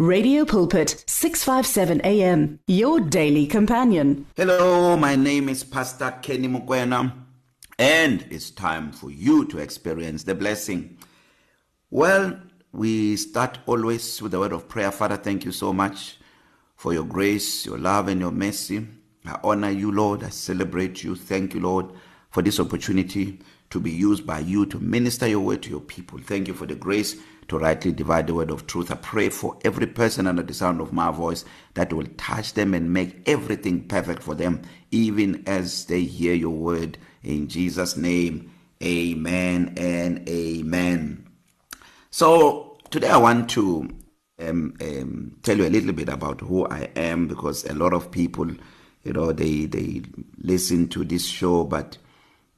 Radio Pulpit 657 AM your daily companion. Hello, my name is Pastor Kenny Mukwena and it's time for you to experience the blessing. Well, we start always with the word of prayer. Father, thank you so much for your grace, your love and your mercy. I honor you, Lord. I celebrate you. Thank you, Lord, for this opportunity to be used by you to minister your word to your people. Thank you for the grace to rightly divide the word of truth. I pray for every person under the sound of my voice that will touch them and make everything perfect for them, even as they hear your word. In Jesus' name, amen and amen. So, today I want to um, um, tell you a little bit about who I am because a lot of people, you know, they, they listen to this show, but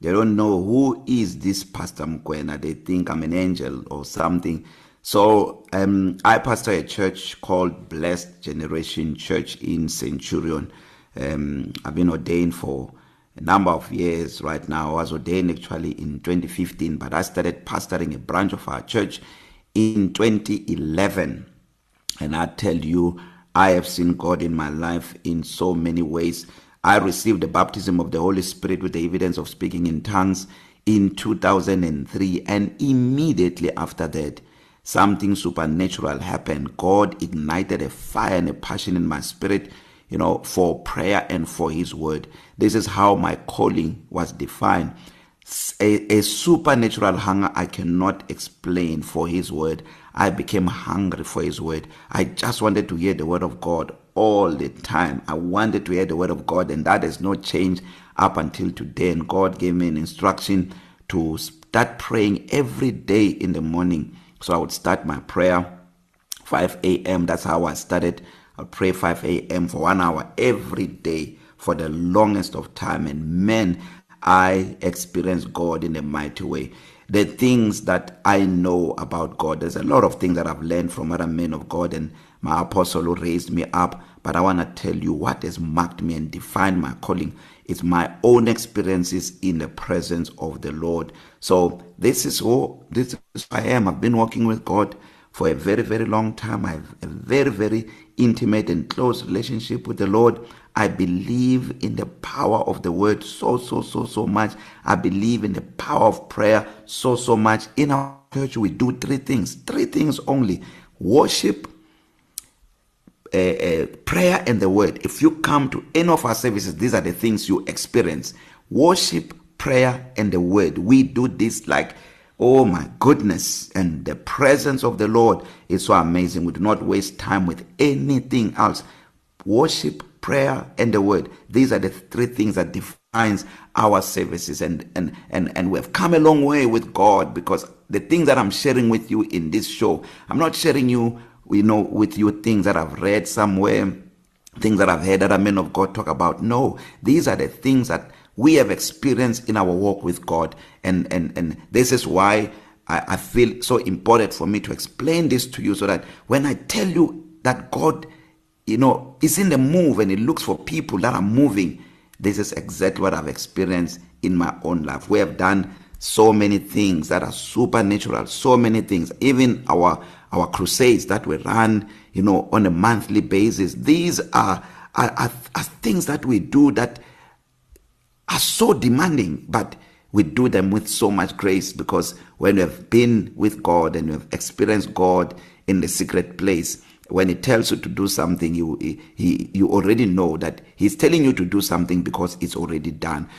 They don't know who is this Pastor Mkwena. They think I'm an angel or something. So um, I pastor a church called Blessed Generation Church in Centurion. Um, I've been ordained for a number of years right now. I was ordained actually in 2015, but I started pastoring a branch of our church in 2011. And I tell you, I have seen God in my life in so many ways. I received the baptism of the Holy Spirit with the evidence of speaking in tongues in 2003 and immediately after that something supernatural happened. God ignited a fire and a passion in my spirit you know for prayer and for his word. This is how my calling was defined. A, a supernatural hunger I cannot explain for his word. I became hungry for his word. I just wanted to hear the word of God all the time. I wanted to hear the word of God and that has not changed up until today. And God gave me an instruction to start praying every day in the morning. So I would start my prayer 5 a.m. That's how I started. I'll pray 5 a.m. for 1 hour every day for the longest of time and man I experienced God in a mighty way. The things that I know about God, there's a lot of things that I've learned from other men of God and my apostle who raised me up but i want to tell you what has marked me and defined my calling. Is my own experiences in the presence of the lord. So this is who this is who i am. I've been walking with god for a very very long time. I have a very very intimate and close relationship with the lord. I believe in the power of the word so so so so much. I believe in the power of prayer so so much. In our church we do three things three things only. Worship uh, uh, prayer and the word. If you come to any of our services these are the things you experience. Worship prayer and the word. We do this like oh my goodness and the presence of the lord is so amazing. We do not waste time with anything else. Worship prayer and the word. These are the three things that defines our services and and and and we have come a long way with god because the things that i'm sharing with you in this show i'm not sharing you you know with you things that I've read somewhere things that I've heard other men of God talk about. No these are the things that we have experienced in our walk with God. And and and this is why I I feel so important for me to explain this to you so that when I tell you that God you know is in the move and it looks for people that are moving this is exactly what I've experienced in my own life. We have done so many things that are supernatural so many things. Even our our crusades that we run you know on a monthly basis. These are are, are, are things that we do that are so demanding but we do them with so much grace because when we have been with God and we have experienced God in the secret place when he tells you to do something you he you already know that he's telling you to do something because it's already done.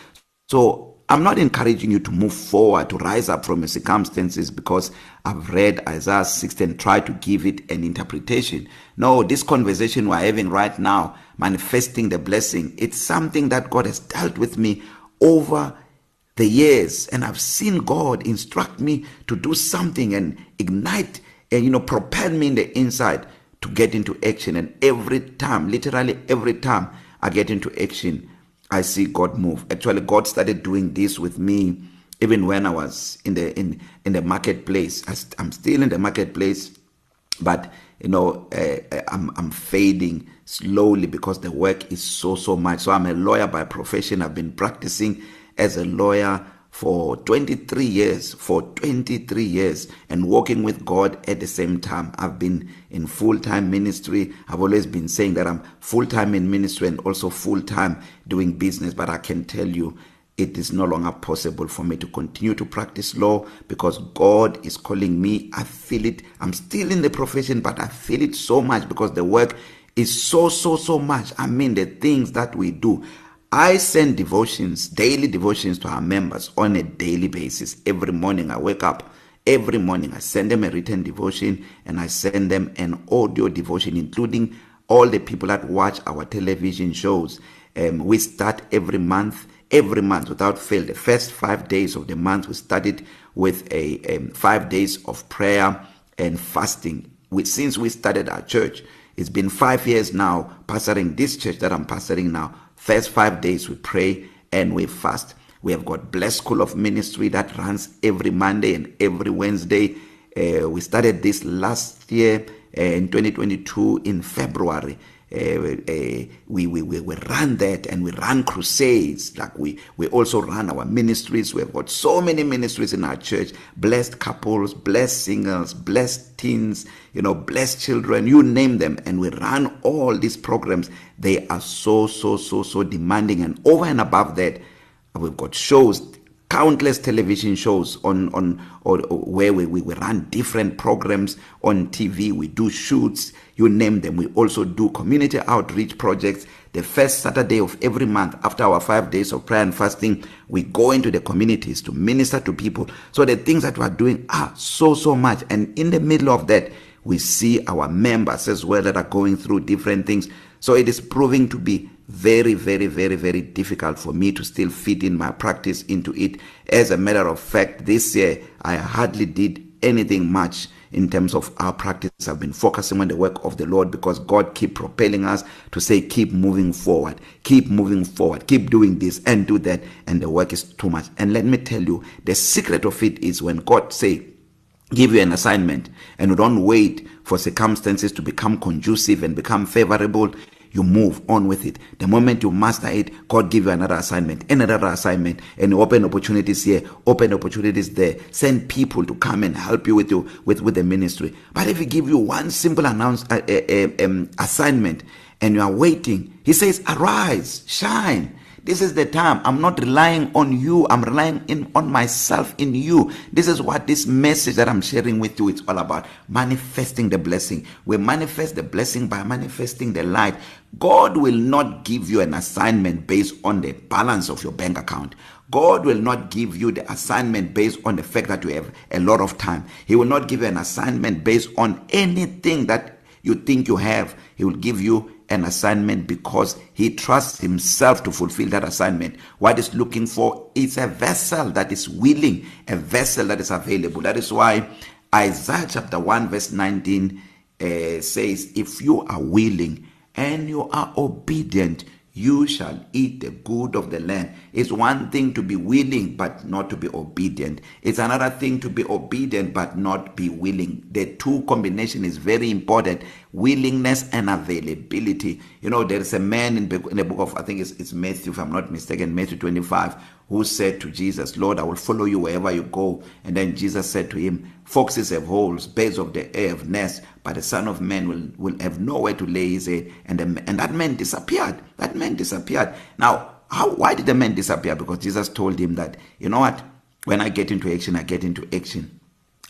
So I'm not encouraging you to move forward to rise up from your circumstances because I've read Isaiah 60 and tried to give it an interpretation. No, this conversation we're having right now, manifesting the blessing, it's something that God has dealt with me over the years and I've seen God instruct me to do something and ignite and you know propel me in the inside to get into action and every time literally every time I get into action I see God move. Actually, God started doing this with me even when I was in the in in the marketplace. I, I'm still in the marketplace, but you know, uh, I'm I'm fading slowly because the work is so so much. So I'm a lawyer by profession. I've been practicing as a lawyer for 23 years for 23 years and walking with God at the same time. I've been in full-time ministry. I've always been saying that I'm full-time in ministry and also full-time doing business but I can tell you it is no longer possible for me to continue to practice law because God is calling me. I feel it. I'm still in the profession but I feel it so much because the work is so so so much. I mean the things that we do I send devotions daily devotions to our members on a daily basis. Every morning I wake up every morning I send them a written devotion and I send them an audio devotion including all the people that watch our television shows. Um we start every month every month without fail. The first 5 days of the month we started with a um, 5 days of prayer and fasting. We since we started our church it's been 5 years now pastoring this church that I'm pastoring now. First 5 days we pray and we fast. We have got blessed school of ministry that runs every monday and every wednesday. Uh, we started this last year uh, in 2022 in february. We, we we we run that and we run crusades. Like we we also run our ministries. We have got so many ministries in our church. Blessed couples blessed singles blessed teens you know blessed children you name them. And we run all these programs. They are so so so so demanding. And over and above that we've got shows countless television shows on on or, or where we, we we run different programs on TV we do shoots you name them. We also do community outreach projects. The first saturday of every month after our 5 days of prayer and fasting we go into the communities to minister to people. So the things that we are doing are so so much. And in the middle of that we see our members as well that are going through different things. So it is proving to be very very very very difficult for me to still fit in my practice into it. As a matter of fact this year i hardly did anything much in terms of our practice. I've been focusing on the work of the lord because god keep propelling us to say keep moving forward keep moving forward keep doing this and do that and the work is too much. And let me tell you the secret of it is when god say give you an assignment and you don't wait for circumstances to become conducive and become favorable you move on with it. The moment you master it god give you another assignment another assignment and open opportunities here open opportunities there. Send people to come and help you with you with with the ministry. But if he give you one simple announce uh, uh, um, assignment and you are waiting he says arise shine. This is the time. I'm not relying on you. I'm relying in on myself in you. This is what this message that I'm sharing with you it's all about. Manifesting the blessing. We manifest the blessing by manifesting the light. God will not give you an assignment based on the balance of your bank account. God will not give you the assignment based on the fact that you have a lot of time. He will not give you an assignment based on anything that you think you have. He will give you an assignment because he trusts himself to fulfill that assignment. What is looking for is a vessel that is willing a vessel that is available. That is why Isaiah chapter 1 verse 19 uh, says if you are willing and you are obedient you shall eat the good of the land. It's one thing to be willing but not to be obedient. It's another thing to be obedient but not be willing. The two combination is very important. Willingness and availability. You know there is a man in, in the book of i think it's, it's Matthew if i'm not mistaken Matthew 25 who said to Jesus lord i will follow you wherever you go. And then Jesus said to him foxes have holes birds of the air have nests but the son of man will will have nowhere to lay his head. And the, and that man disappeared. That man disappeared. Now how why did the man disappear? Because Jesus told him that you know what? When i get into action i get into action.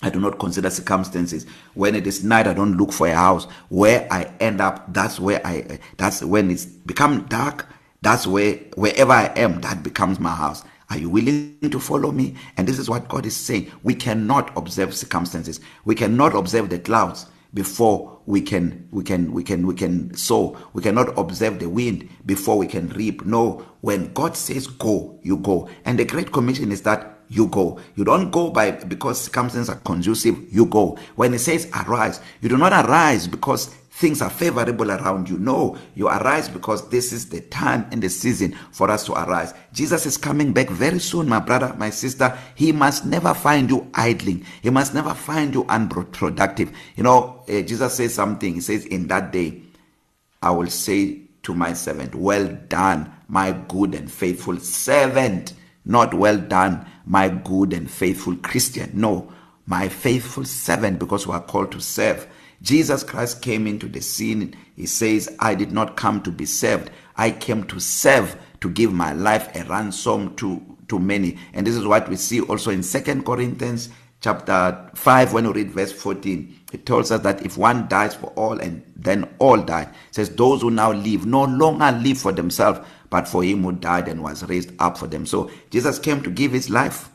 I do not consider circumstances. When it is night, I don't look for a house. Where I end up, that's where I that's when it's become dark. That's where wherever I am, that becomes my house. Are you willing to follow me? And this is what God is saying. We cannot observe circumstances. We cannot observe the clouds before we can we can we can we can sow. We cannot observe the wind before we can reap. No, when God says go, you go. And the great commission is that you go you don't go by because circumstances are conducive you go when it says arise you do not arise because things are favorable around you. No you arise because this is the time and the season for us to arise. Jesus is coming back very soon my brother my sister. He must never find you idling. He must never find you unproductive. You know uh, jesus says something. He says in that day i will say to my servant well done my good and faithful servant. Not well done, my good and faithful Christian. No, my faithful servant, because we are called to serve. Jesus Christ came into the scene. He says, I did not come to be served. I came to serve, to give my life a ransom to, to many. And this is what we see also in Second Corinthians chapter 5 when we read verse 14 it tells us that if one dies for all and then all die it says those who now live no longer live for themselves but for him who died and was raised up for them so Jesus came to give his life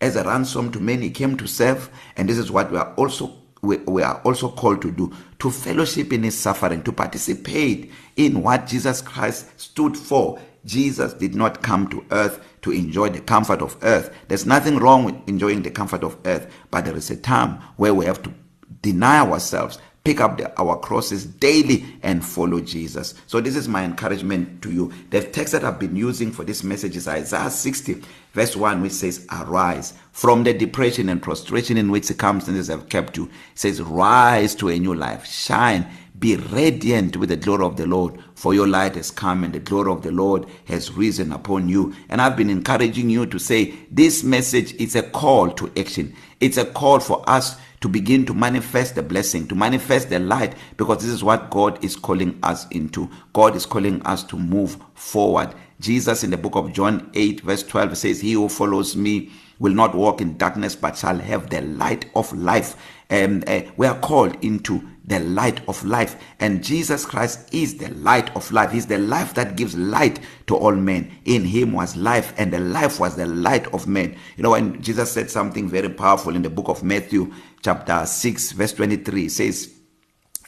as a ransom to many he came to serve and this is what we are also we, we are also called to do to fellowship in his suffering to participate in what Jesus Christ stood for. Jesus did not come to earth to enjoy the comfort of earth. There's nothing wrong with enjoying the comfort of earth but there is a time where we have to deny ourselves pick up the, our crosses daily and follow Jesus. So this is my encouragement to you. The text that I've been using for this message is Isaiah 60 verse 1 which says arise from the depression and prostration in which circumstances have kept you. It says rise to a new life, shine, be radiant with the glory of the Lord for your light has come and the glory of the Lord has risen upon you. And I've been encouraging you to say this message is a call to action. It's a call for us to begin to manifest the blessing, to manifest the light, because this is what God is calling us into. God is calling us to move forward. Jesus in the book of John 8, verse 12 says, He who follows me will not walk in darkness, but shall have the light of life. And uh, we are called into the light of life and Jesus Christ is the light of life. He's the life that gives light to all men. In him was life and the life was the light of men. You know when Jesus said something very powerful in the book of Matthew chapter 6 verse 23 it says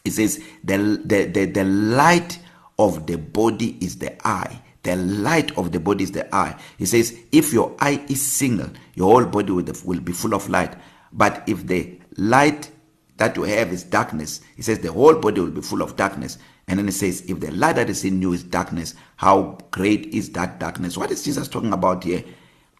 it says the the the, the light of the body is the eye. The light of the body is the eye. He says if your eye is single your whole body will, will be full of light. But if the light that you have is darkness. He says the whole body will be full of darkness. And then he says if the light that is in you is darkness how great is that darkness? What is jesus talking about here?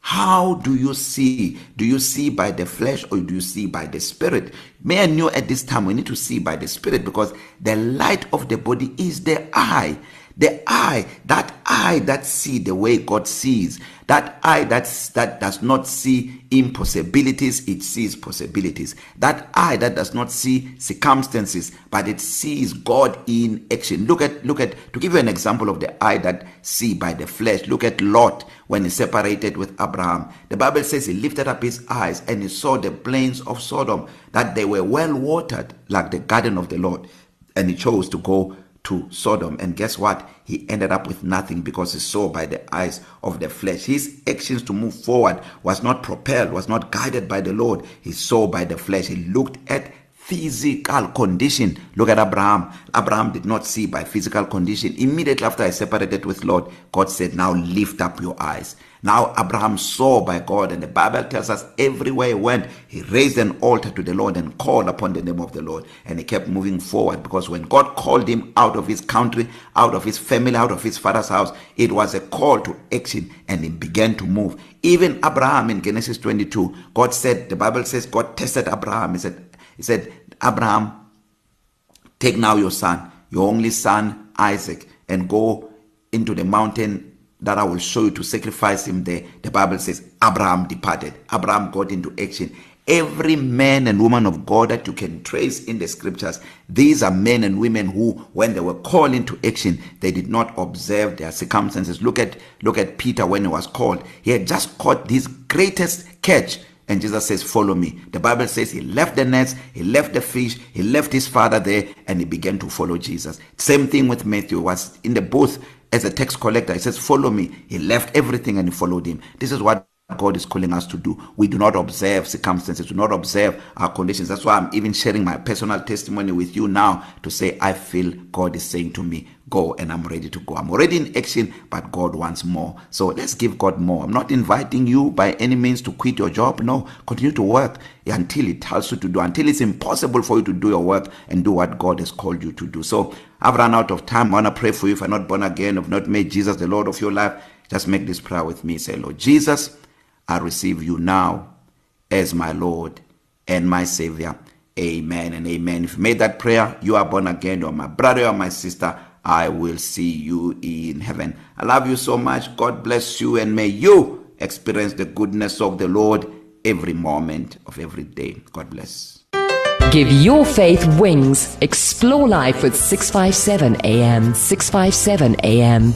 How do you see? Do you see by the flesh or do you see by the spirit? May i know at this time we need to see by the spirit because the light of the body is the eye. The eye that eye that see the way god sees that eye that's that does not see impossibilities it sees possibilities. That eye that does not see circumstances but it sees god in action. Look at look at to give you an example of the eye that see by the flesh look at lot when he separated with abraham. The bible says he lifted up his eyes and he saw the plains of sodom that they were well watered like the garden of the lord and he chose to go to Sodom. And guess what? He ended up with nothing because he saw by the eyes of the flesh. His actions to move forward was not propelled was not guided by the Lord. He saw by the flesh. He looked at physical condition. Look at Abraham. Abraham did not see by physical condition. Immediately after I separated with Lord God said now lift up your eyes. Now Abraham saw by God and the Bible tells us everywhere he went he raised an altar to the Lord and called upon the name of the Lord and he kept moving forward because when God called him out of his country out of his family out of his father's house it was a call to action and he began to move. Even Abraham in Genesis 22 God said the Bible says God tested Abraham. He said he said Abraham take now your son your only son Isaac and go into the mountain that I will show you to sacrifice him there. The bible says abraham departed. Abraham got into action. Every man and woman of god that you can trace in the scriptures these are men and women who when they were called into action they did not observe their circumstances. Look at look at peter when he was called. He had just caught his greatest catch. And Jesus says follow me. The bible says he left the nets he left the fish he left his father there and he began to follow Jesus. Same thing with Matthew was in the booth as a tax collector. He says follow me. He left everything and he followed him. This is what God is calling us to do. We do not observe circumstances. Do not observe our conditions. That's why I'm even sharing my personal testimony with you now to say I feel God is saying to me go and I'm ready to go. I'm already in action but God wants more. So let's give God more. I'm not inviting you by any means to quit your job. No continue to work until he tells you to do until it's impossible for you to do your work and do what God has called you to do. So I've run out of time. I want to pray for you. If you're not born again have not made Jesus the Lord of your life just make this prayer with me. Say Lord Jesus I receive you now as my Lord and my savior amen and amen if you made that prayer you are born again or my brother or my sister I will see you in heaven. I love you so much. God bless you and may you experience the goodness of the Lord every moment of every day. God bless. Give your faith wings. Explore life with 657 AM. 657 AM.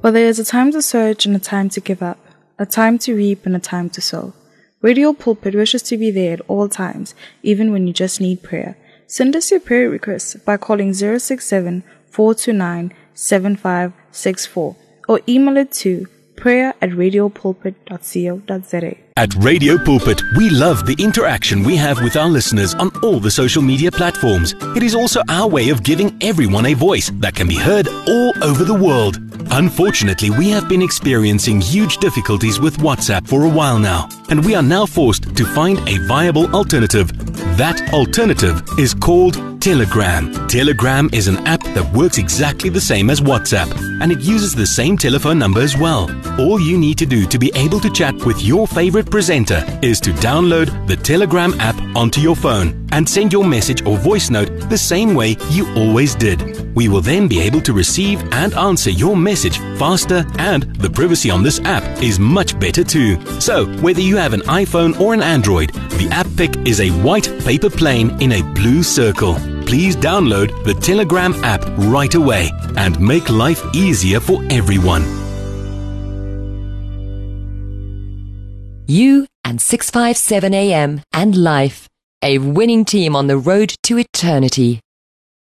Well, there is a time to search and a time to give up, a time to reap and a time to sow. Radio Pulpit wishes to be there at all times, even when you just need prayer. Send us your prayer requests by calling 067 429 7564 or email it to prayer at radiopulpit.co.za. At Radio Pulpit, we love the interaction we have with our listeners on all the social media platforms. It is also our way of giving everyone a voice that can be heard all over the world. Unfortunately, we have been experiencing huge difficulties with WhatsApp for a while now, and we are now forced to find a viable alternative. That alternative is called Telegram. Telegram is an app that works exactly the same as WhatsApp, and it uses the same telephone number as well. All you need to do to be able to chat with your favorite presenter is to download the Telegram app onto your phone and send your message or voice note the same way you always did. We will then be able to receive and answer your message faster, and the privacy on this app is much better too. So, whether you have an iPhone or an Android, the app pic is a white paper plane in a blue circle. Please download the Telegram app right away and make life easier for everyone. You and 657 AM and life. A winning team on the road to eternity.